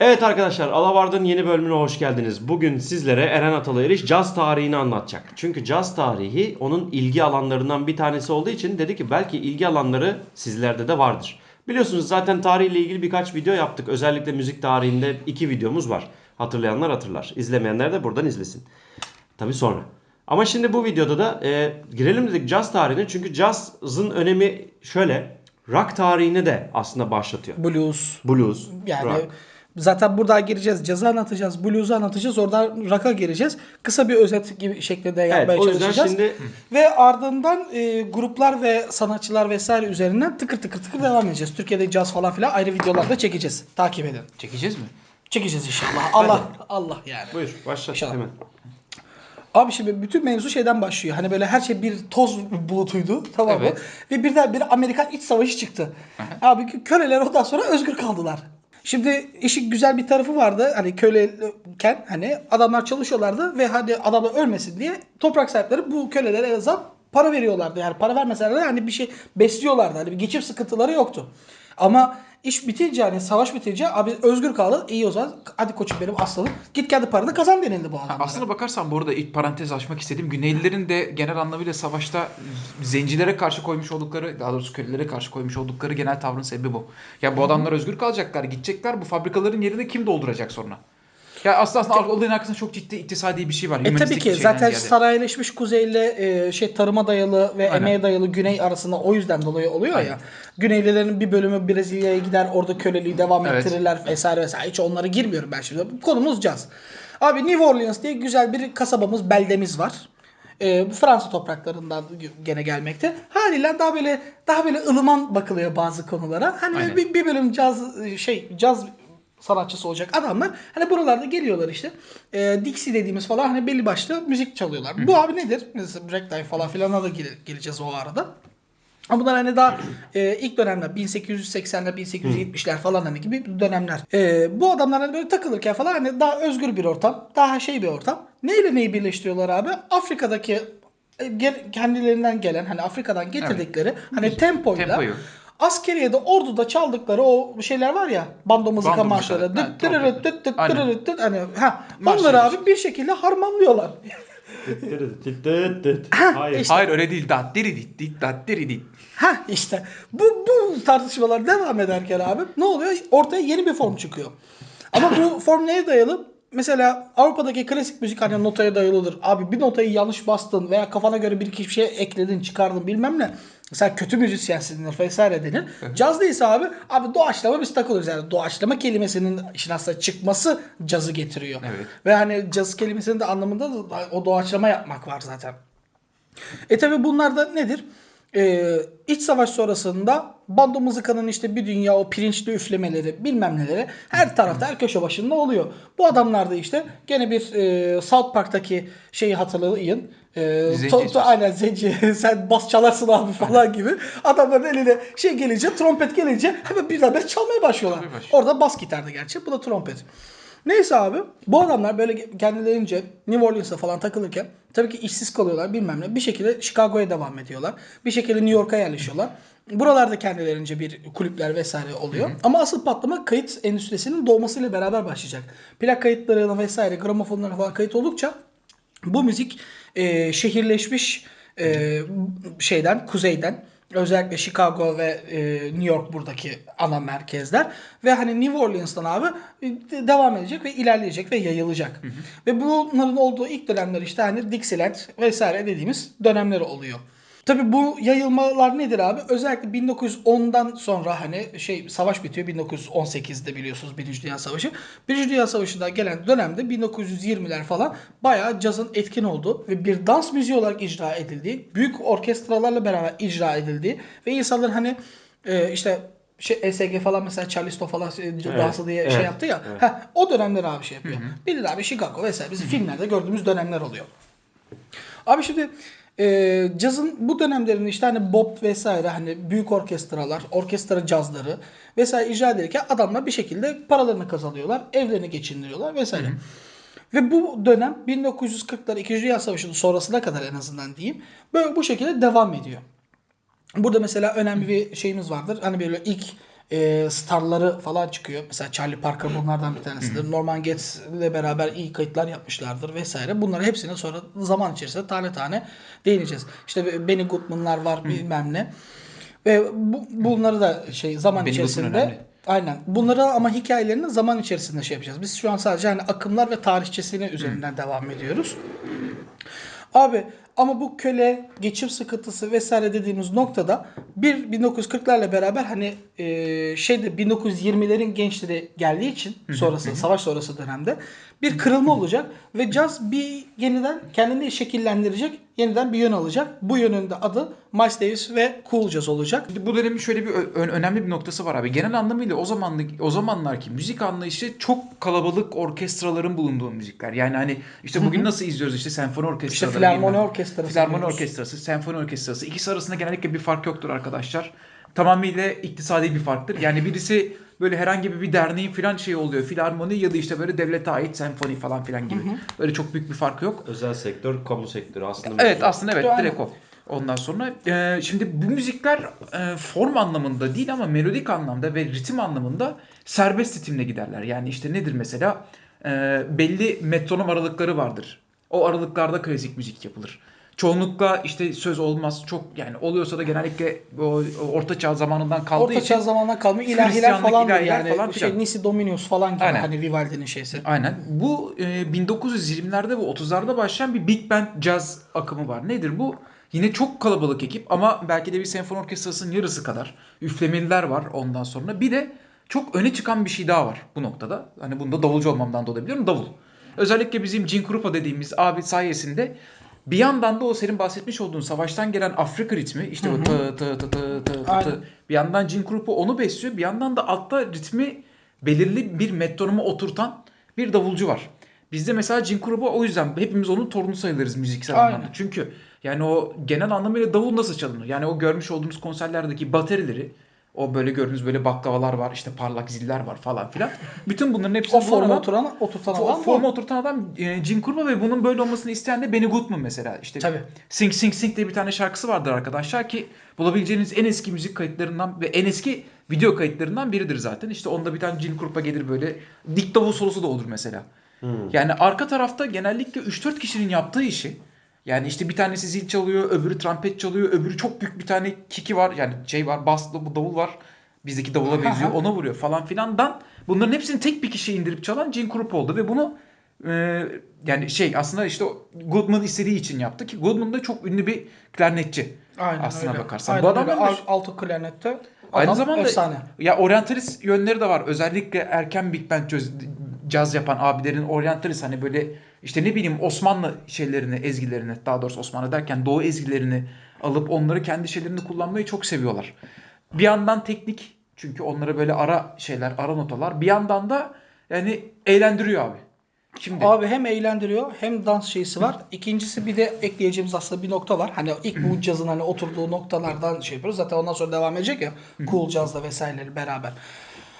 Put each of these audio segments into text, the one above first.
Evet arkadaşlar Alavard'ın yeni bölümüne hoş geldiniz. Bugün sizlere Eren Atalı Eriş caz tarihini anlatacak. Çünkü caz tarihi onun ilgi alanlarından bir tanesi olduğu için dedi ki belki ilgi alanları sizlerde de vardır. Biliyorsunuz zaten tarihle ilgili birkaç video yaptık. Özellikle müzik tarihinde iki videomuz var. Hatırlayanlar hatırlar. İzlemeyenler de buradan izlesin. Tabi sonra. Ama şimdi bu videoda da e, girelim dedik caz tarihine. Çünkü cazın önemi şöyle. Rock tarihini de aslında başlatıyor. Blues. Blues, Yani rock. Zaten burada gireceğiz. Cazı anlatacağız. Blues'u anlatacağız. Oradan rock'a gireceğiz. Kısa bir özet gibi şeklinde yapmaya o yüzden çalışacağız. şimdi- Ve ardından e, gruplar ve sanatçılar vesaire üzerinden tıkır tıkır tıkır devam edeceğiz. Türkiye'de caz falan filan ayrı videolarda çekeceğiz. Takip edin. Çekeceğiz mi? Çekeceğiz inşallah. Allah Allah yani. Buyur başla İnşallah. hemen. Abi şimdi bütün mevzu şeyden başlıyor. Hani böyle her şey bir toz bulutuydu. Tamam mı? Evet. Ve birden bir Amerikan iç savaşı çıktı. Abi köleler ondan sonra özgür kaldılar. Şimdi işin güzel bir tarafı vardı. Hani köleyken hani adamlar çalışıyorlardı ve hadi adamlar ölmesin diye toprak sahipleri bu kölelere en azından para veriyorlardı. Yani para vermeseler de hani bir şey besliyorlardı. Hani bir geçim sıkıntıları yoktu. Ama iş bitince hani savaş bitince abi özgür kaldı. İyi o zaman hadi koçum benim aslanım. Git kendi paranı kazan denildi bu adamlara. Aslına bakarsan burada ilk parantez açmak istediğim Güneylilerin de genel anlamıyla savaşta zencilere karşı koymuş oldukları, daha doğrusu kölelere karşı koymuş oldukları genel tavrın sebebi bu. Ya bu adamlar özgür kalacaklar, gidecekler. Bu fabrikaların yerini kim dolduracak sonra? Ya aslında aslında olayın arkasında çok ciddi iktisadi bir şey var. E tabii ki zaten ziyade. sanayileşmiş kuzeyle e, şey tarıma dayalı ve Aynen. emeğe dayalı güney arasında o yüzden dolayı oluyor ya. Güneylilerin bir bölümü Brezilya'ya gider orada köleliği devam Evet. ettirirler vesaire vesaire. Hiç onlara girmiyorum ben şimdi. Konumuz caz. Abi New Orleans diye güzel bir kasabamız, beldemiz var. E, bu Fransa topraklarından gene gelmekte. Haliyle daha böyle daha böyle ılıman bakılıyor bazı konulara. Hani Aynen. bir, bir bölüm caz şey caz sanatçısı olacak adamlar hani buralarda geliyorlar işte. E, Dixie dediğimiz falan hani belli başlı müzik çalıyorlar. Bu abi nedir? Mesela Ragtime falan filana da gele- geleceğiz o arada. Ama bunlar hani daha e, ilk dönemler 1880'ler 1870'ler falan hani gibi dönemler. E, bu adamlar hani böyle takılırken falan hani daha özgür bir ortam. Daha şey bir ortam. Neyle neyi birleştiriyorlar abi? Afrika'daki e, kendilerinden gelen hani Afrika'dan getirdikleri hani tempoyla Tempoyu. Askeriyede orduda çaldıkları o şeyler var ya bando mızıka marşları. Dıt dırırıt dıt dıt dırırıt dıt. Hani ha onları abi bir şekilde harmanlıyorlar. Hayır. işte. Hayır öyle değil. Dat diri dit dit dat diri dit. Ha işte bu bu tartışmalar devam ederken abi ne oluyor? Ortaya yeni bir form çıkıyor. Ama bu form neye dayalı? Mesela Avrupa'daki klasik müzik hani notaya dayalıdır. Abi bir notayı yanlış bastın veya kafana göre bir iki şey ekledin, çıkardın bilmem ne. Mesela kötü müzisyensin denir vesaire denir. Caz değilse abi, abi doğaçlama biz takılıyoruz. Yani doğaçlama kelimesinin işin aslında çıkması cazı getiriyor. Evet. Ve hani caz kelimesinin de anlamında da o doğaçlama yapmak var zaten. E tabi bunlar da nedir? Ee, iç savaş sonrasında bando mızıkanın işte bir dünya o pirinçli üflemeleri bilmem neleri her tarafta her köşe başında oluyor. Bu adamlar da işte gene bir e, South Park'taki şeyi hatırlayın. E, Zenci to- to- aynen zenci sen bas çalarsın abi falan gibi. Adamların eline şey gelince trompet gelince hemen çalmaya başlıyorlar. Çalmaya başlıyor. Orada bas gitardı gerçi bu da trompet. Neyse abi bu adamlar böyle kendilerince New Orleans'a falan takılırken tabii ki işsiz kalıyorlar bilmem ne. Bir şekilde Chicago'ya devam ediyorlar. Bir şekilde New York'a yerleşiyorlar. Buralarda kendilerince bir kulüpler vesaire oluyor. Ama asıl patlama kayıt endüstrisinin doğmasıyla beraber başlayacak. Plak kayıtlarına vesaire gramofonlara falan kayıt oldukça bu müzik e, şehirleşmiş e, şeyden, kuzeyden özellikle Chicago ve e, New York buradaki ana merkezler ve hani New Orleans'tan abi e, devam edecek ve ilerleyecek ve yayılacak. Ve bunların olduğu ilk dönemler işte hani Dixieland vesaire dediğimiz dönemleri oluyor. Tabii bu yayılmalar nedir abi? Özellikle 1910'dan sonra hani şey savaş bitiyor 1918'de biliyorsunuz Birinci Dünya Savaşı. Birinci Dünya Savaşı'nda gelen dönemde 1920'ler falan bayağı cazın etkin olduğu ve bir dans müziği olarak icra edildiği, büyük orkestralarla beraber icra edildiği ve insanlar hani e, işte şey ESG falan mesela Charleston falan e, dansı diye evet, şey yaptı ya. evet. Heh, o dönemler abi şey yapıyor. Bilir abi Chicago vesaire bizim filmlerde gördüğümüz dönemler oluyor. Abi şimdi e, cazın bu dönemlerinde işte hani bop vesaire hani büyük orkestralar, orkestra cazları vesaire icra ederken adamlar bir şekilde paralarını kazanıyorlar, evlerini geçindiriyorlar vesaire. Ve bu dönem 1940'lar 2. Dünya Savaşı'nın sonrasına kadar en azından diyeyim. Böyle bu şekilde devam ediyor. Burada mesela önemli bir şeyimiz vardır. Hani böyle ilk e, starları falan çıkıyor. Mesela Charlie Parker bunlardan bir tanesidir. Norman Getz ile beraber iyi kayıtlar yapmışlardır vesaire. Bunları hepsine sonra zaman içerisinde tane tane değineceğiz. İşte Benny Goodman'lar var bilmem ne. Ve bu, bunları da şey zaman Benny içerisinde. Aynen. Bunları ama hikayelerini zaman içerisinde şey yapacağız. Biz şu an sadece hani akımlar ve tarihçesini üzerinden devam ediyoruz. Abi ama bu köle, geçim sıkıntısı vesaire dediğimiz noktada bir 1940'larla beraber hani e, şeyde 1920'lerin gençleri geldiği için sonrası savaş sonrası dönemde bir kırılma olacak ve caz bir yeniden kendini şekillendirecek, yeniden bir yön alacak. Bu yönün de adı Miles Davis ve Cool Jazz olacak. Bu dönemin şöyle bir ö- önemli bir noktası var abi. Genel anlamıyla o zamanlık o zamanlarki müzik anlayışı çok kalabalık orkestraların bulunduğu müzikler. Yani hani işte bugün nasıl izliyoruz işte senfoni İşte orkestraları. filarmoni bilmem- orkestrası. Filarmoni diyoruz. orkestrası, senfoni orkestrası. İkisi arasında genellikle bir fark yoktur arkadaşlar. Tamamıyla iktisadi bir farktır. Yani birisi böyle herhangi bir derneğin filan şeyi oluyor. Filarmoni ya da işte böyle devlete ait senfoni falan filan gibi. Böyle çok büyük bir farkı yok. Özel sektör, kamu sektörü aslında. Evet aslında evet Aynen. direkt o. Ondan sonra e, şimdi bu müzikler e, form anlamında değil ama melodik anlamda ve ritim anlamında serbest ritimle giderler. Yani işte nedir mesela E, belli metronom aralıkları vardır. O aralıklarda klasik müzik yapılır. Çoğunlukla işte söz olmaz. Çok yani oluyorsa da genellikle o, orta çağ zamanından kaldığı Orta için çağ zamandan kalma ilahiler falan ilahiler yani falan şey filan. Nisi Dominus falan gibi Aynen. hani Vivaldi'nin şeysi. Aynen. Bu e, 1920'lerde ve 30'larda başlayan bir big band jazz akımı var. Nedir bu? Yine çok kalabalık ekip ama belki de bir senfoni orkestrasının yarısı kadar üflemeliler var ondan sonra. Bir de çok öne çıkan bir şey daha var bu noktada. Hani bunda davulcu olmamdan dolayı biliyorum davul. Özellikle bizim Gene Krupa dediğimiz abi sayesinde bir yandan da o senin bahsetmiş olduğun savaştan gelen Afrika ritmi işte o tı tı tı tı tı tı Aynen. tı bir yandan Gene Krupa onu besliyor bir yandan da altta ritmi belirli bir metronoma oturtan bir davulcu var. Bizde mesela Gene Krupa o yüzden hepimiz onun torunu sayılırız müziksel Aynen. anlamda. Çünkü yani o genel anlamıyla davul nasıl çalınır? Yani o görmüş olduğumuz konserlerdeki baterileri o böyle gördüğünüz böyle baklavalar var işte parlak ziller var falan filan. Bütün bunların hepsini O forma adam- oturan, oturtan adam forma oturtan adam e, Gene Krupa ve bunun böyle olmasını isteyen de Benny Goodman mesela. İşte Tabii. Sing Sing Sing diye bir tane şarkısı vardır arkadaşlar ki bulabileceğiniz en eski müzik kayıtlarından ve en eski video kayıtlarından biridir zaten. İşte onda bir tane Gene Krupa gelir böyle dik davul solosu da olur mesela. Yani arka tarafta genellikle 3-4 kişinin yaptığı işi yani işte bir tanesi zil çalıyor, öbürü trompet çalıyor, öbürü çok büyük bir tane kiki var. Yani şey var, baslı bu davul var. Bizdeki davula benziyor. Ona vuruyor falan filandan. Bunların hepsini tek bir kişi indirip çalan Gene Krupa oldu ve bunu e, yani şey aslında işte Goodman istediği için yaptı ki Goodman da çok ünlü bir klarnetçi. Aynen aslına öyle. bakarsan. Aynen Bu adam öyle. Al- Alto klarnette Aynı adam zamanda efsane. ya oryantalist yönleri de var. Özellikle erken Big Band caz, caz yapan abilerin oryantalist hani böyle işte ne bileyim Osmanlı şeylerini, ezgilerini daha doğrusu Osmanlı derken Doğu ezgilerini alıp onları kendi şeylerini kullanmayı çok seviyorlar. Bir yandan teknik çünkü onlara böyle ara şeyler, ara notalar. Bir yandan da yani eğlendiriyor abi. Şimdi Abi hem eğlendiriyor hem dans şeysi var. İkincisi bir de ekleyeceğimiz aslında bir nokta var. Hani ilk bu cazın hani oturduğu noktalardan şey yapıyoruz. Zaten ondan sonra devam edecek ya. Cool cazla vesaireleri beraber.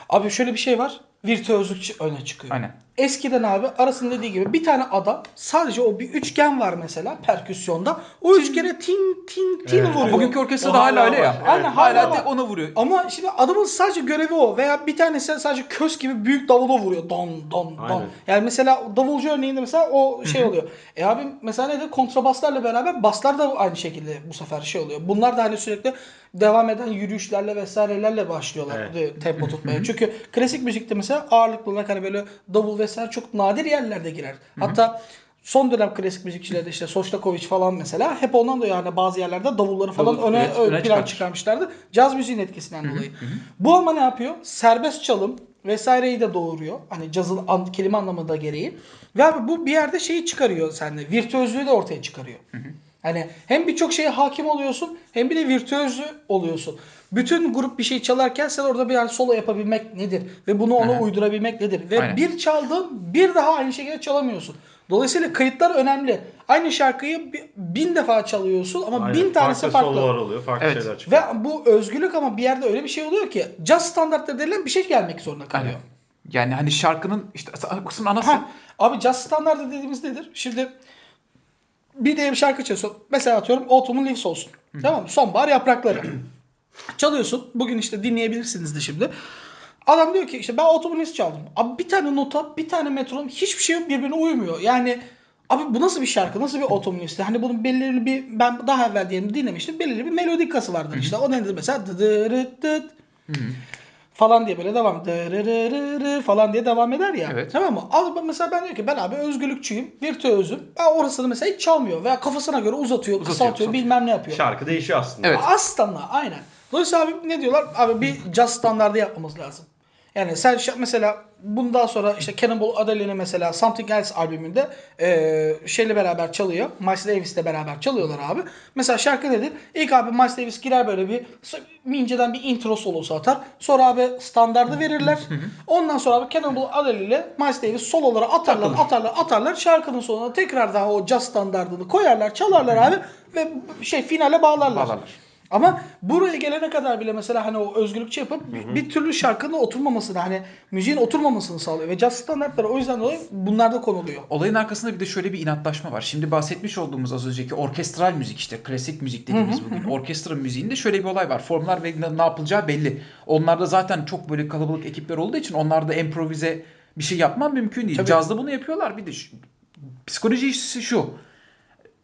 Abi şöyle bir şey var. Virtüözlük öne çıkıyor. Aynen. Eskiden abi arasında dediği gibi bir tane adam sadece o bir üçgen var mesela perküsyonda. O üçgene tin tin tin Evet. vuruyor. bugünkü orkestrada O hala hala öyle ya. var. Aynen, hala hala var. tek ona vuruyor. Ama şimdi adamın sadece görevi o veya bir tanesi sadece köz gibi büyük davula vuruyor. Don don don. Aynen. Yani mesela davulcu örneğinde mesela o şey oluyor. E abi mesela nedir? Kontrabaslarla beraber baslar da aynı şekilde bu sefer şey oluyor. Bunlar da hani sürekli devam eden yürüyüşlerle vesairelerle başlıyorlar Evet. de- tempo tutmaya. Çünkü klasik müzikte mesela ağırlıklı olarak hani böyle davul vesaire çok nadir yerlerde girer. Hatta son dönem klasik müzikçilerde işte Sostakovic falan mesela hep ondan da yani bazı yerlerde davulları falan Davul, öne, evet, ön öne plan çıkarmış. çıkarmışlardı. Caz müziğin etkisinden dolayı. Bu ama ne yapıyor? Serbest çalım vesaireyi de doğuruyor. Hani cazın an, kelime anlamında gereği. Ve abi bu bir yerde şeyi çıkarıyor sende. Virtüözlüğü de ortaya çıkarıyor. Hani hem birçok şeye hakim oluyorsun hem bir de virtüözlü oluyorsun. Bütün grup bir şey çalarken sen orada bir yani solo yapabilmek nedir? Ve bunu ona Aha. uydurabilmek nedir? Ve Aynen. bir çaldın bir daha aynı şekilde çalamıyorsun. Dolayısıyla kayıtlar önemli. Aynı şarkıyı bi- bin defa çalıyorsun ama Aynen. bin tanesi farklı. sololar oluyor, farklı Evet. şeyler çıkıyor. Ve bu özgürlük ama bir yerde öyle bir şey oluyor ki jazz standartları denilen bir şey gelmek zorunda kalıyor. Aynen. Yani hani şarkının işte kısmın anası. Ha, abi jazz standartı dediğimiz nedir? Şimdi bir diye bir şarkı çalıyorsun. Mesela atıyorum Autumn Leaves olsun. Tamam mı? Sonbahar yaprakları. Çalıyorsun. Bugün işte dinleyebilirsiniz de şimdi. Adam diyor ki işte ben otomobilist çaldım. Abi bir tane nota, bir tane metron hiçbir şey birbirine uymuyor. Yani abi bu nasıl bir şarkı? Nasıl bir otomobilist? Hani bunun belirli bir ben daha evvel diyelim dinlemiştim. Belirli bir melodikası vardır işte. O nedir mesela? Dıdırıt dıt falan diye böyle devam dırırırırı falan diye devam eder ya. Evet. Tamam mı? Al mesela ben diyor ki ben abi özgürlükçüyüm, virtüözüm. Ben orasını mesela hiç çalmıyor veya kafasına göre uzatıyor, Uzatıyor, kısaltıyor, kısaltıyor. bilmem ne yapıyor. Şarkı değişiyor aslında. Evet. Aslanla aynen. Dolayısıyla abi ne diyorlar? Abi bir jazz standardı yapmamız lazım. Yani sen mesela bundan sonra işte Cannonball Adderley'nin mesela Something Else albümünde eee şeyle beraber çalıyor. Miles Davis'le beraber çalıyorlar abi. Mesela şarkı nedir? İlk abi Miles Davis girer böyle bir bir inceden bir intro solosu atar. Sonra abi standardı verirler. Ondan sonra abi Cannonball Adderley ile Miles Davis sololara atarlar, atarlar, atarlar. Şarkının sonuna tekrar daha o jazz standardını koyarlar, çalarlar abi ve şey finale bağlarlar. Bağlarlar. Ama buraya gelene kadar bile mesela hani o özgürlükçü yapıp bir türlü şarkının oturmamasını hani müziğin oturmamasını sağlıyor ve jazz standartları o yüzden dolayı bunlarda konuluyor. Olayın arkasında bir de şöyle bir inatlaşma var. Şimdi bahsetmiş olduğumuz az önceki orkestral müzik işte klasik müzik dediğimiz bugün. Orkestra müziğinde şöyle bir olay var. Formlar ve ne yapılacağı belli. Onlarda zaten çok böyle kalabalık ekipler olduğu için onlarda improvize bir şey yapman mümkün değil. Tabii. Cazda bunu yapıyorlar. Bir de şu, psikoloji şu.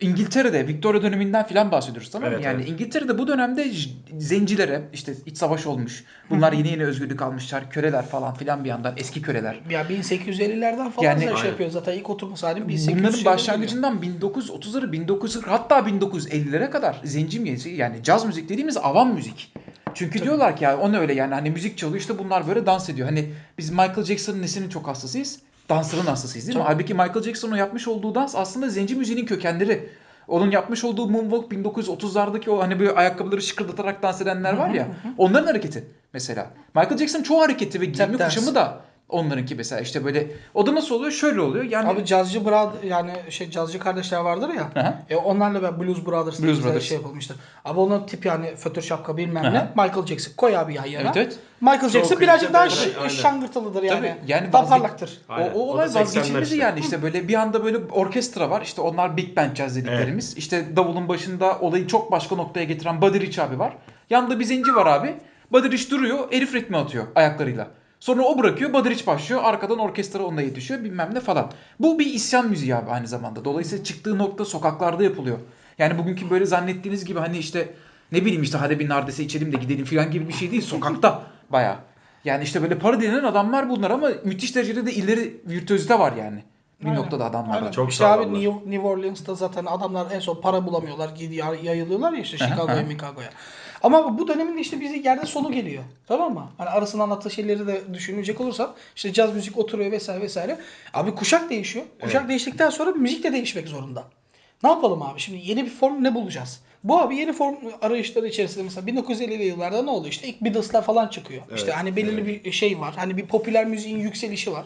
İngiltere'de Victoria döneminden filan bahsediyoruz tamam mı? Evet, yani evet. İngiltere'de bu dönemde zencilere işte iç savaş olmuş. Bunlar yeni yeni özgürlük almışlar. Köleler falan filan bir yandan eski köleler. Ya 1850'lerden falan Yani- şey Aynen. yapıyor zaten ilk oturması halim 1800 Bunların başlangıcından 1930'ları 1940 hatta 1950'lere kadar zenci müziği yani caz müzik dediğimiz avam müzik. Çünkü diyorlar ki ya o ne öyle yani hani müzik çalıyor işte bunlar böyle dans ediyor. Hani biz Michael Jackson'ın nesinin çok hastasıyız? Dansların hastasıyız değil mi? Tabii. Halbuki Michael Jackson'ın yapmış olduğu dans aslında zenci müziğinin kökenleri. Onun yapmış olduğu moonwalk 1930'lardaki o hani böyle ayakkabıları şıkırdatarak dans edenler var ya. Onların hareketi mesela. Michael Jackson çoğu hareketi ve giyimi kuşamı da onlarınki mesela işte böyle o da nasıl oluyor? Şöyle oluyor. Yani Abi cazcı brad yani şey cazcı kardeşler vardır ya. E onlarla ben Blues Brothers Blues Brothers. şey yapılmıştır. Abi onun tip yani fötür şapka bilmem Hı ne. Michael Jackson koy abi yan yana. Evet, evet. Michael Jackson Çok birazcık klişe daha böyle, ş- şangırtılıdır yani. Tabii, yani Daha parlaktır. O, o O olay 80'ler vazgeçilmezi işte. yani işte böyle bir anda böyle orkestra var işte onlar big band jazz dediklerimiz. İşte davulun başında olayı çok başka noktaya getiren Buddy Rich abi var. Yanında bir zenci var abi. Buddy Rich duruyor herif ritmi atıyor ayaklarıyla. Sonra o bırakıyor Rich başlıyor arkadan orkestra onunla yetişiyor bilmem ne falan. Bu bir isyan müziği abi aynı zamanda. Dolayısıyla çıktığı nokta sokaklarda yapılıyor. Yani bugünkü böyle zannettiğiniz gibi hani işte ne bileyim işte hadi bir nardese içelim de gidelim falan gibi bir şey değil. Sokakta bayağı. Yani işte böyle para denen adamlar bunlar ama müthiş derecede de ileri virtüözite var yani. Bir Aynen. noktada adamlarda. Aynen. Çok işte abi. New, New Orleans'ta zaten adamlar en son para bulamıyorlar. Gidiyor yayılıyorlar ya işte Chicago'ya, Chicago'ya. Ama bu dönemin işte bizi yerde sonu geliyor. Tamam mı? Hani arasında anlattığı şeyleri de düşünecek olursak işte caz müzik oturuyor vesaire vesaire. Abi kuşak değişiyor. Kuşak değiştikten sonra müzik de değişmek zorunda. Ne yapalım abi? Şimdi yeni bir form ne bulacağız? Bu abi yeni form arayışları içerisinde mesela 1950'li yıllarda ne oluyor? İşte ilk Beatles'lar falan çıkıyor. işte hani belirli bir şey var. Hani bir popüler müziğin yükselişi var.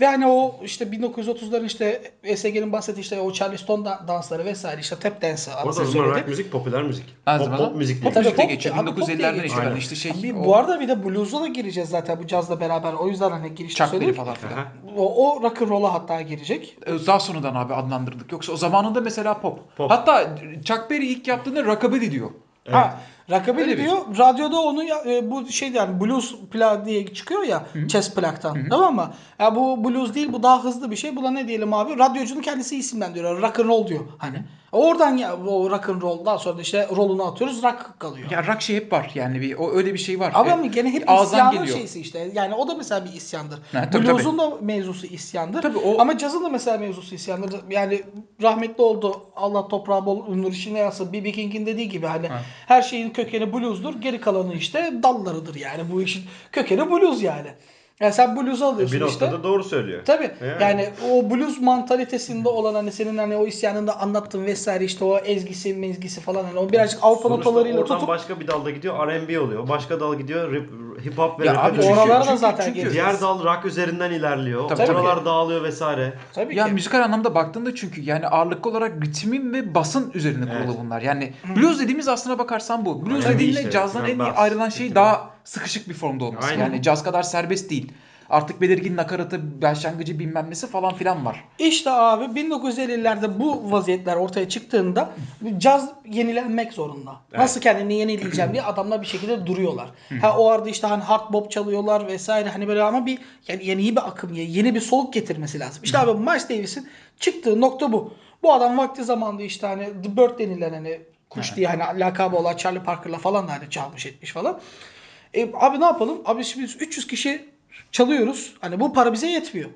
Ve hani o işte 1930'ların işte ESG'nin bahsettiği işte o Charleston da- dansları vesaire işte tap dance'ı Orada anasını o zaman rock söyledi. müzik popüler müzik. Pop, pop müzik pop değil. Pop- geçiyor. abi pop diye 1950'lerden geçiyor. itibaren işte şey. Bir, o bu arada bir de blues'a da gireceğiz zaten bu cazla beraber. O yüzden hani girişte söyledik. falan filan. O, o rock and roll'a hatta girecek. Ee, Daha sonradan abi adlandırdık. Yoksa o zamanında mesela pop. Pop. Hatta Chuck Berry ilk yaptığında rockabilly diyor. Ha, Öyle bir- diyor. Radyoda onu ya- e, bu şey yani blues plak diye çıkıyor ya chess plaktan. Tamam mı? Ya bu blues değil bu daha hızlı bir şey. Buna ne diyelim abi? Radyocunun kendisi isimden diyor. Rock and roll diyor. Hani. Oradan ya o rock and roll daha sonra işte rollunu atıyoruz rock kalıyor. Ya rock şey hep var yani bir o öyle bir şey var. Abi Ee, ama gene hep isyanın geliyor. şeysi işte. Yani o da mesela bir isyandır. Ha, tabii, Blues'un da mevzusu isyandır. Tabii o- Ama cazın da mesela mevzusu isyandır. Yani rahmetli oldu. Allah toprağı bol nur içinde yatsın. B.B. King'in dediği gibi hani Ha. her şeyin kökeni blues'dur. Geri kalanı işte dallarıdır yani. Bu işin kökeni blues yani. Yani sen blues'u alıyorsun Bir işte. noktada doğru söylüyor. Tabii. Yani. Yani o blues mantalitesinde olan hani senin hani o isyanında anlattığın vesaire işte o ezgisi mezgisi falan hani o birazcık Avrupa notalarıyla tutup başka bir dalda gidiyor R&B oluyor. Başka dal gidiyor hip hop ve Ya rap'e abi dönüşüyor. oralara da Çünkü- zaten çünkü geleceğiz. Diğer dal rock üzerinden ilerliyor. Tabii, tabii. Oralar dağılıyor vesaire. Tabii Ya ki. müzikal anlamda baktığında çünkü yani ağırlıklı olarak ritmin ve basın üzerine kurulu Evet. bunlar. Yani blues dediğimiz aslına bakarsan bu. Blues Aynen. dediğinle İşte, cazdan en iyi bas, ayrılan şey daha sıkışık bir formda olması. Aynen. Yani caz kadar serbest değil. Artık belirgin nakaratı, başlangıcı bilmem nesi falan filan var. İşte abi 1950'lerde bu vaziyetler ortaya çıktığında caz yenilenmek zorunda. Nasıl kendini yenileyeceğim diye adamlar bir şekilde duruyorlar. ha o arada işte hani hard bop çalıyorlar vesaire hani böyle ama bir yani yeni bir akım yeni bir soluk getirmesi lazım. İşte abi Miles Davis'in çıktığı nokta bu. Bu adam vakti zamanında işte hani The Bird denilen hani kuş diye hani lakabı olan Charlie Parker'la falan da hani çalmış etmiş falan. E, abi ne yapalım? Abi şimdi biz 300 kişi çalıyoruz. Hani bu para bize yetmiyor.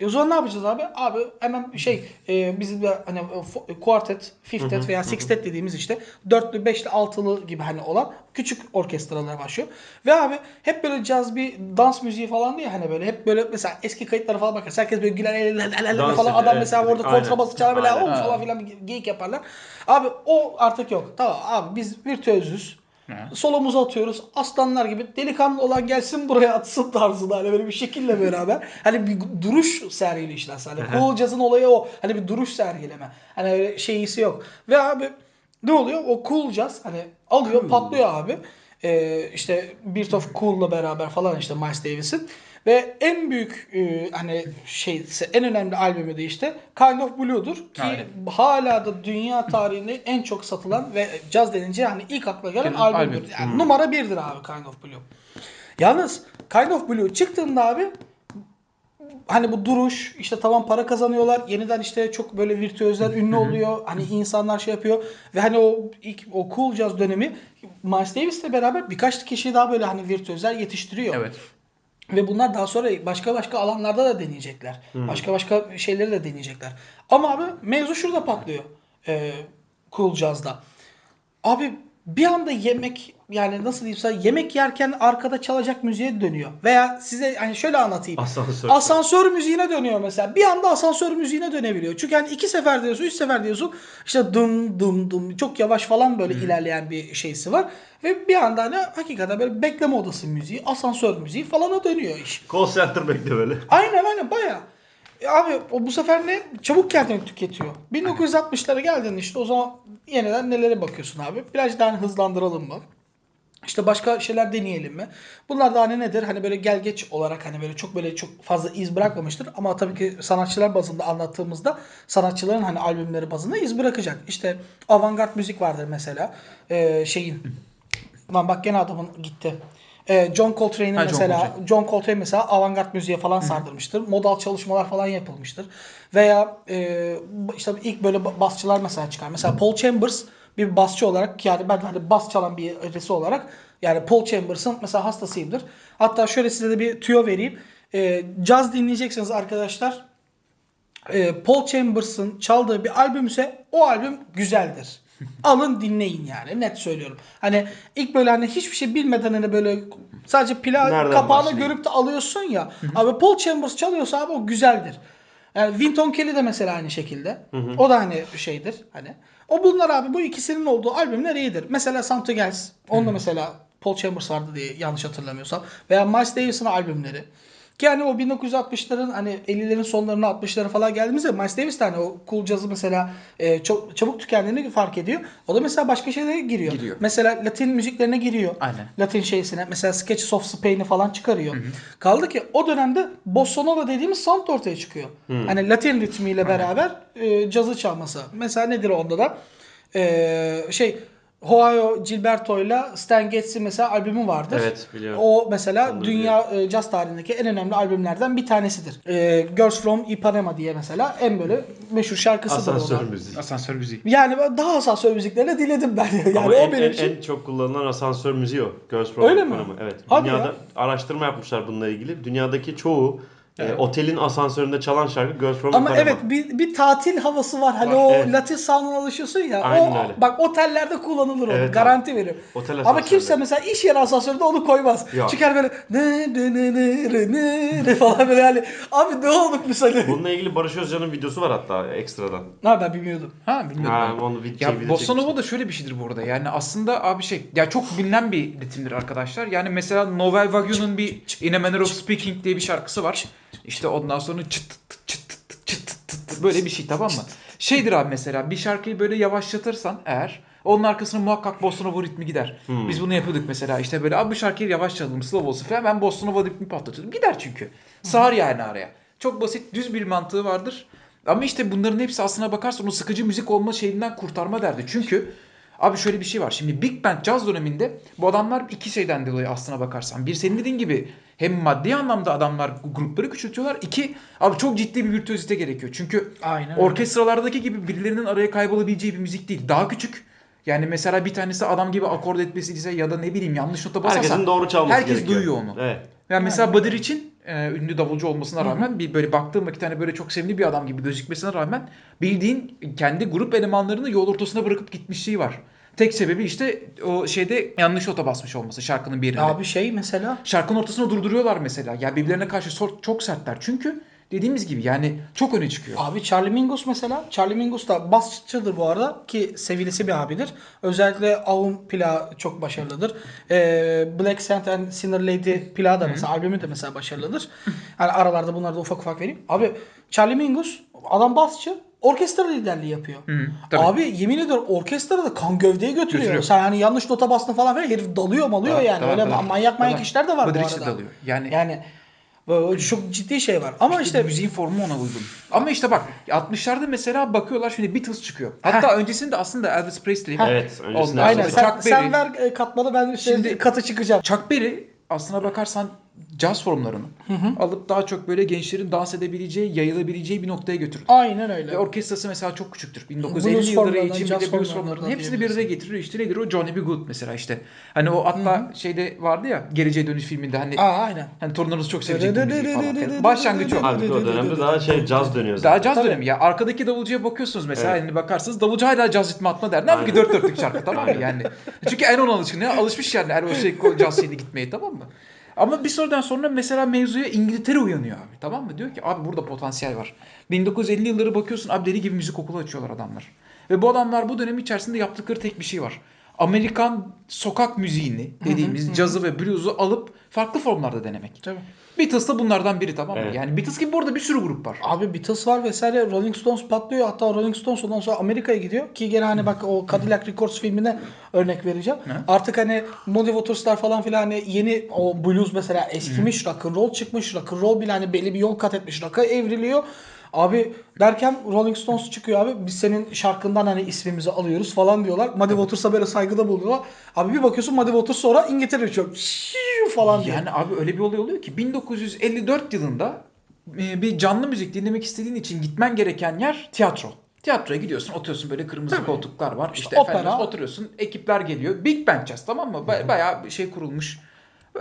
E o zaman ne yapacağız abi? Abi hemen şey e, bizim de hani fo- quartet, fiftet veya sextet dediğimiz işte dörtlü, beşli, altılı gibi hani olan küçük orkestralar başlıyor. Ve abi hep böyle caz bir dans müziği falan diye hani böyle hep böyle mesela eski kayıtlara falan bakarız. Herkes böyle güler el, el, el, el falan adam mesela orada kontrabası çalar böyle falan filan bir geyik yaparlar. Abi o artık yok. Tamam abi biz virtüözüz. Solumuzu atıyoruz. Aslanlar gibi delikanlı olan gelsin buraya atsın tarzında hani böyle bir şekille beraber. Hani bir duruş sergileşler aslında. Hani cool jazz'ın olayı o. Hani bir duruş sergileme. Hani öyle şeyisi yok. Ve abi ne oluyor? O cool jazz hani alıyor patlıyor abi. Ee, işte Beat of Cool'la beraber falan işte Miles Davis'in. Ve en büyük e, hani şey en önemli albümü de işte Kind of Blue'dur ki Aynen. hala da dünya tarihinde en çok satılan ve caz denince hani ilk akla gelen Gelen albümdür. albüm. Yani numara birdir abi Kind of Blue. Yalnız Kind of Blue çıktığında abi hani bu duruş işte tamam para kazanıyorlar. Yeniden işte çok böyle virtüözler ünlü oluyor. Hani insanlar şey yapıyor ve hani o ilk o cool jazz dönemi Miles Davis'le beraber birkaç kişi daha böyle hani virtüözler yetiştiriyor. Evet. Ve bunlar daha sonra başka başka alanlarda da deneyecekler. Başka başka şeyleri de deneyecekler. Ama abi mevzu şurada patlıyor. Ee, cool Jazz'da. Abi bir anda yemek yani nasıl diyeyim sana yemek yerken arkada çalacak müziğe dönüyor. Veya size hani şöyle anlatayım. Asansör. Asansör müziğine dönüyor mesela. Bir anda asansör müziğine dönebiliyor. Çünkü hani iki sefer diyorsun, üç sefer diyorsun. İşte dım dım dım çok yavaş falan böyle ilerleyen bir şeysi var. Ve bir anda hani hakikaten böyle bekleme odası müziği, asansör müziği falana dönüyor iş. Call center bekle böyle. Aynen aynen baya. E abi o bu sefer ne? Çabuk kendini tüketiyor. 1960'lara geldin işte o zaman yeniden nelere bakıyorsun abi? Biraz daha hani hızlandıralım mı? İşte başka şeyler deneyelim mi? Bunlar da hani nedir? Hani böyle gel geç olarak hani böyle çok böyle çok fazla iz bırakmamıştır. Ama tabii ki sanatçılar bazında anlattığımızda sanatçıların hani albümleri bazında iz bırakacak. İşte avantgard müzik vardır mesela. Ee, şeyin Lan bak gene adamın gitti. Ee, John Coltrane'in Ha, John mesela Coltrane. John Coltrane mesela avantgard müziğe falan sardırmıştır. Modal çalışmalar falan yapılmıştır. Veya e, işte ilk böyle ba- basçılar mesela çıkar. Mesela Paul Chambers bir basçı olarak yani ben hani bas çalan bir birisi olarak yani Paul Chambers'ın mesela hastasıyımdır. Hatta şöyle size de bir tüyo vereyim. E, caz dinleyeceksiniz arkadaşlar e, Paul Chambers'ın çaldığı bir albüm ise o albüm güzeldir. Alın dinleyin yani net söylüyorum. Hani ilk böyle hani hiçbir şey bilmeden hani böyle sadece pila Nereden kapağını başlayayım? görüp de alıyorsun ya. Abi Paul Chambers çalıyorsa abi o güzeldir. Yani Winton Kelly de mesela aynı şekilde. O da hani şeydir hani. O bunlar abi bu ikisinin olduğu albümler iyidir. Mesela Santa Gels. Onda mesela Paul Chambers vardı diye yanlış hatırlamıyorsam. Veya Miles Davis'in albümleri. Ki hani o 1960'ların hani 50'lerin sonlarına 60'lara falan geldiğimizde Miles Davis de hani o cool jazz'ı mesela e, çok çabuk tükendiğini fark ediyor. O da mesela başka şeylere giriyor. Giriyor. Mesela Latin müziklerine giriyor. Aynen. Latin şeysine mesela Sketches of Spain'i falan çıkarıyor. Kaldı ki o dönemde Bossa Nova dediğimiz sound ortaya çıkıyor. Hani Latin ritmiyle beraber e, cazı çalması. Mesela nedir onda da? E, şey Joao Gilberto'yla Stan Getz'in mesela albümü vardır. Evet, biliyorum. O mesela Onu dünya e, caz tarihindeki en önemli albümlerden bir tanesidir. E, Girls from Ipanema diye mesela en böyle meşhur şarkısıdır Asansör ona. müziği. Asansör müziği. Yani daha asansör müziklerini dinledim ben. Yani Ama o en, benim en, için en çok kullanılan asansör müziği o. Girls from Öyle mi? Ipanema. Evet. Hadi Dünyada ya. araştırma yapmışlar bununla ilgili. Dünyadaki çoğu e, otelin asansöründe çalan şarkı Girls from Ama Ipanema. evet bir, bir tatil havası var. Hani Var, o evet. Latin sound'una alışıyorsun ya. Aynen o, öyle. Bak otellerde kullanılır o. Evet abi. Garanti veriyorum. Otel Ama kimse mesela iş yeri asansöründe onu koymaz. Yok. Çıkar böyle ne ne ne ne ne ne ne falan böyle yani. Abi ne olduk biz hani. Bununla ilgili Barış Özcan'ın videosu var hatta ekstradan. Ha ben bilmiyordum. Ha bilmiyorum. Ha, ben. onu bir Ya video Bossa Nova da şöyle bir şeydir bu arada. Yani aslında abi şey ya çok bilinen bir ritimdir arkadaşlar. Yani mesela Novel Vague'nun bir In a Manner of Speaking diye bir şarkısı var. İşte ondan sonra çıt tıt çıt tıt çıt tıt tıt böyle bir şey tamam mı? Şeydir abi mesela bir şarkıyı böyle yavaşlatırsan eğer Onun arkasına muhakkak Bossa Nova ritmi gider. Hmm. Biz bunu yapıyorduk mesela işte böyle abi bu şarkıyı yavaş çalalım slow olsun falan ben Bossa Nova ritmi patlatıyordum. Gider çünkü. Sığar yani araya. Çok basit düz bir mantığı vardır. Ama işte bunların hepsi aslına bakarsan o sıkıcı müzik olma şeyinden kurtarma derdi. Çünkü abi şöyle bir şey var. Şimdi Big Band caz döneminde bu adamlar iki şeyden dolayı aslına bakarsan. Bir senin dediğin gibi hem maddi anlamda adamlar grupları küçültüyorlar. İki abi çok ciddi bir virtüözite gerekiyor. Çünkü Aynen orkestralardaki gibi birilerinin araya kaybolabileceği bir müzik değil. Daha küçük. Yani mesela bir tanesi adam gibi akord etmesi ise ya da ne bileyim yanlış nota basarsa Herkesin doğru çalması herkes gerekiyor. duyuyor onu. Evet. yani mesela Badir için e, ünlü davulcu olmasına rağmen bir böyle baktığım vakit hani böyle çok sevimli bir adam gibi gözükmesine rağmen bildiğin kendi grup elemanlarını yol ortasına bırakıp gitmişliği var. Tek sebebi işte o şeyde yanlış nota basmış olması şarkının bir yerinde. Abi şey mesela Şarkının ortasına durduruyorlar mesela. Ya birbirlerine karşı çok sertler. Çünkü dediğimiz gibi yani çok öne çıkıyor. Abi Charlie Mingus mesela. Charlie Mingus da basçıdır bu arada ki sevilesi bir abidir. Özellikle Aum plağı çok başarılıdır. Ee, Black Saint and Sinner Lady plağı da mesela albümü de mesela başarılıdır. Yani aralarda bunları da ufak ufak vereyim. Abi Charlie Mingus adam basçı orkestra liderliği yapıyor. Hı, tabii. Abi yemin ediyorum orkestra da kan gövdeye götürüyor. Götürüyor. Sen hani yanlış nota bastın falan falan herif dalıyor malıyor Tabii, yani. tabii, Öyle tabii. manyak manyak Tabii. işler de var bu arada. dalıyor. Yani- yani çok ciddi şey var. Ama İşte işte müziğin formu ona uygun. Ama işte bak 60'larda mesela bakıyorlar şimdi Beatles çıkıyor. Hatta öncesinde aslında Elvis Presley. Evet. Öncesinde Aynen sen, Chuck sen Berry. ver e, katmanı ben Şimdi- katı çıkacağım. Chuck Berry aslına bakarsan caz formlarını alıp daha çok böyle gençlerin dans edebileceği, yayılabileceği bir noktaya götürür. Aynen öyle. Ve orkestrası mesela çok küçüktür. Blues 1950 yılları formlarından, için bir de blues formlarının hepsini bir araya getirir. İşte nedir o? Johnny B. Good mesela işte. Hani o hatta şeyde vardı ya Geleceğe Dönüş filminde hani Aa aynen. hani torunlarınız çok sevecek bu müziği falan. filan. Başlangıcı o. Halbuki o dönemde daha şey caz dönüyor zaten. Daha caz Tabii. dönemi ya. Arkadaki davulcuya bakıyorsunuz mesela Evet. hani bakarsınız davulcu hala caz ritmi atma der. Ne yapayım ki Aynen. dört dörtlük şarkı tamam mı yani. Çünkü en ona alışkın ya. Alışmış yani her o şey caz şeyine gitmeye tamam mı? Ama bir sonradan sonra mesela mevzuya İngiltere uyanıyor abi tamam mı? Diyor ki abi burada potansiyel var. 1950 yılları bakıyorsun abi deli gibi müzik okulu açıyorlar adamlar. Ve bu adamlar bu dönem içerisinde yaptıkları tek bir şey var. Amerikan sokak müziğini dediğimiz cazı ve blues'u alıp farklı formlarda denemek. Tabii. Beatles da bunlardan biri tamam mı? Evet. Yani Beatles gibi burada bir sürü grup var. Abi Beatles var vesaire Rolling Stones patlıyor. Hatta Rolling Stones ondan sonra Amerika'ya gidiyor. Ki gene hani bak o Cadillac Records filmine örnek vereceğim. Ne? Artık hani Muddy Waters'lar falan filan hani yeni o blues mesela eskimiş. Rock roll çıkmış. Rock roll bile hani belli bir yol kat etmiş. Rock'a evriliyor. Abi derken Rolling Stones çıkıyor abi. Biz senin şarkından hani ismimizi alıyoruz falan diyorlar. Muddy Waters'a böyle saygıda bulunuyorlar. Abi bir bakıyorsun Muddy Waters sonra İngiltere. Şiii falan diyor. Yani abi öyle bir olay oluyor ki 1954 yılında e, bir canlı müzik dinlemek istediğin için gitmen gereken yer tiyatro. Tiyatroya gidiyorsun, oturuyorsun böyle kırmızı Tabii. koltuklar var. İşte, İşte opera. efendim oturuyorsun, ekipler geliyor. Big Band Jazz tamam mı? Ba- bayağı bir şey kurulmuş.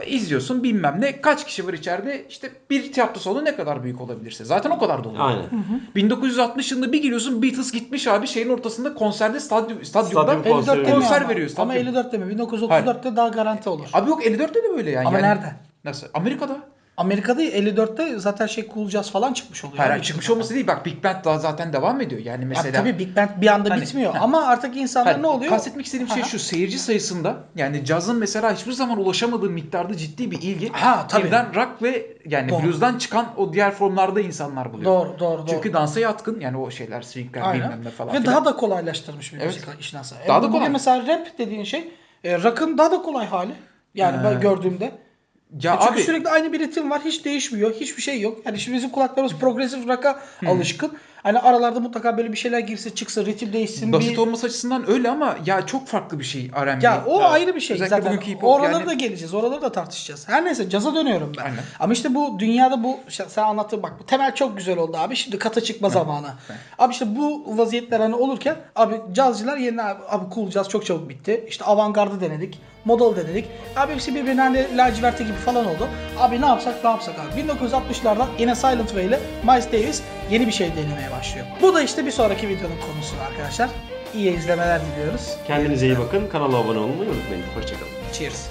İzliyorsun bilmem ne. Kaç kişi var içeride? İşte bir tiyatro salonu ne kadar büyük olabilirse. Zaten o kadar dolu. Aynen. 1960 yılında bir giriyorsun Beatles gitmiş abi şeyin ortasında konserde stadyum, stadyumda. Stadyum 54 konseri deme konser ama. veriyor Ama stadyum. 54 deme. 1934'te daha garanti olur. Abi yok 54'te de böyle yani. Ama Yani- nerede? Nasıl? Amerika'da. Amerika'da 54'te zaten şey Cool Jazz falan çıkmış oluyor. Hayır, Yani çıkmış olması değil. Bak Big Band daha zaten devam ediyor. Yani Ya mesela. tabii Big Band bir anda Hani- bitmiyor Ha. ama artık insanlar Hayır, ne oluyor? Kastetmek istediğim şey şu. Seyirci sayısında yani cazın mesela hiçbir zaman ulaşamadığı miktarda ciddi bir ilgi. Ha, tabii. Birden rock ve yani Doğru. blues'dan çıkan o diğer formlarda insanlar buluyor. Doğru doğru doğru. Çünkü dansa yatkın yani o şeyler swingler Aynen. bilmem ne falan Ve filan. daha da kolaylaştırmış bir Evet. müzik işin aslında. Daha E, da kolay. mesela rap dediğin şey e, rock'ın daha da kolay hali. Yani ben Ee, gördüğümde. Ya E çünkü abi sürekli aynı bir ritim var. Hiç değişmiyor. Hiçbir şey yok. Yani şimdi bizim kulaklarımız progresif rock'a alışkın. Hani aralarda mutlaka böyle bir şeyler girse çıksa ritim değişsin. basit bir... olması açısından öyle ama ya çok farklı bir şey R&B. Ya o Evet. ayrı bir şey Özellikle zaten. bugünkü hip hop Oraları yani- da geleceğiz. Oraları da tartışacağız. Her neyse caza dönüyorum ben. Aynen. Ama işte bu dünyada bu işte sen anlattın bak bu temel çok güzel oldu abi. Şimdi kata çıkma zamanı. Abi işte bu vaziyetler hani olurken abi cazcılar yerine abi, abi cool caz çok çabuk bitti. İşte avantgardı denedik. Modal denedik. Abi hepsi birbirine hani laciverte gibi falan oldu. Abi ne yapsak ne yapsak abi. 1960'lardan yine Silent Way ile Miles Davis yeni bir şey denemeye başlıyor. Bu da işte bir sonraki videonun konusu arkadaşlar. İyi izlemeler diliyoruz. Kendinize iyi bakın. Kanala abone olmayı unutmayın. Hoşçakalın. Cheers.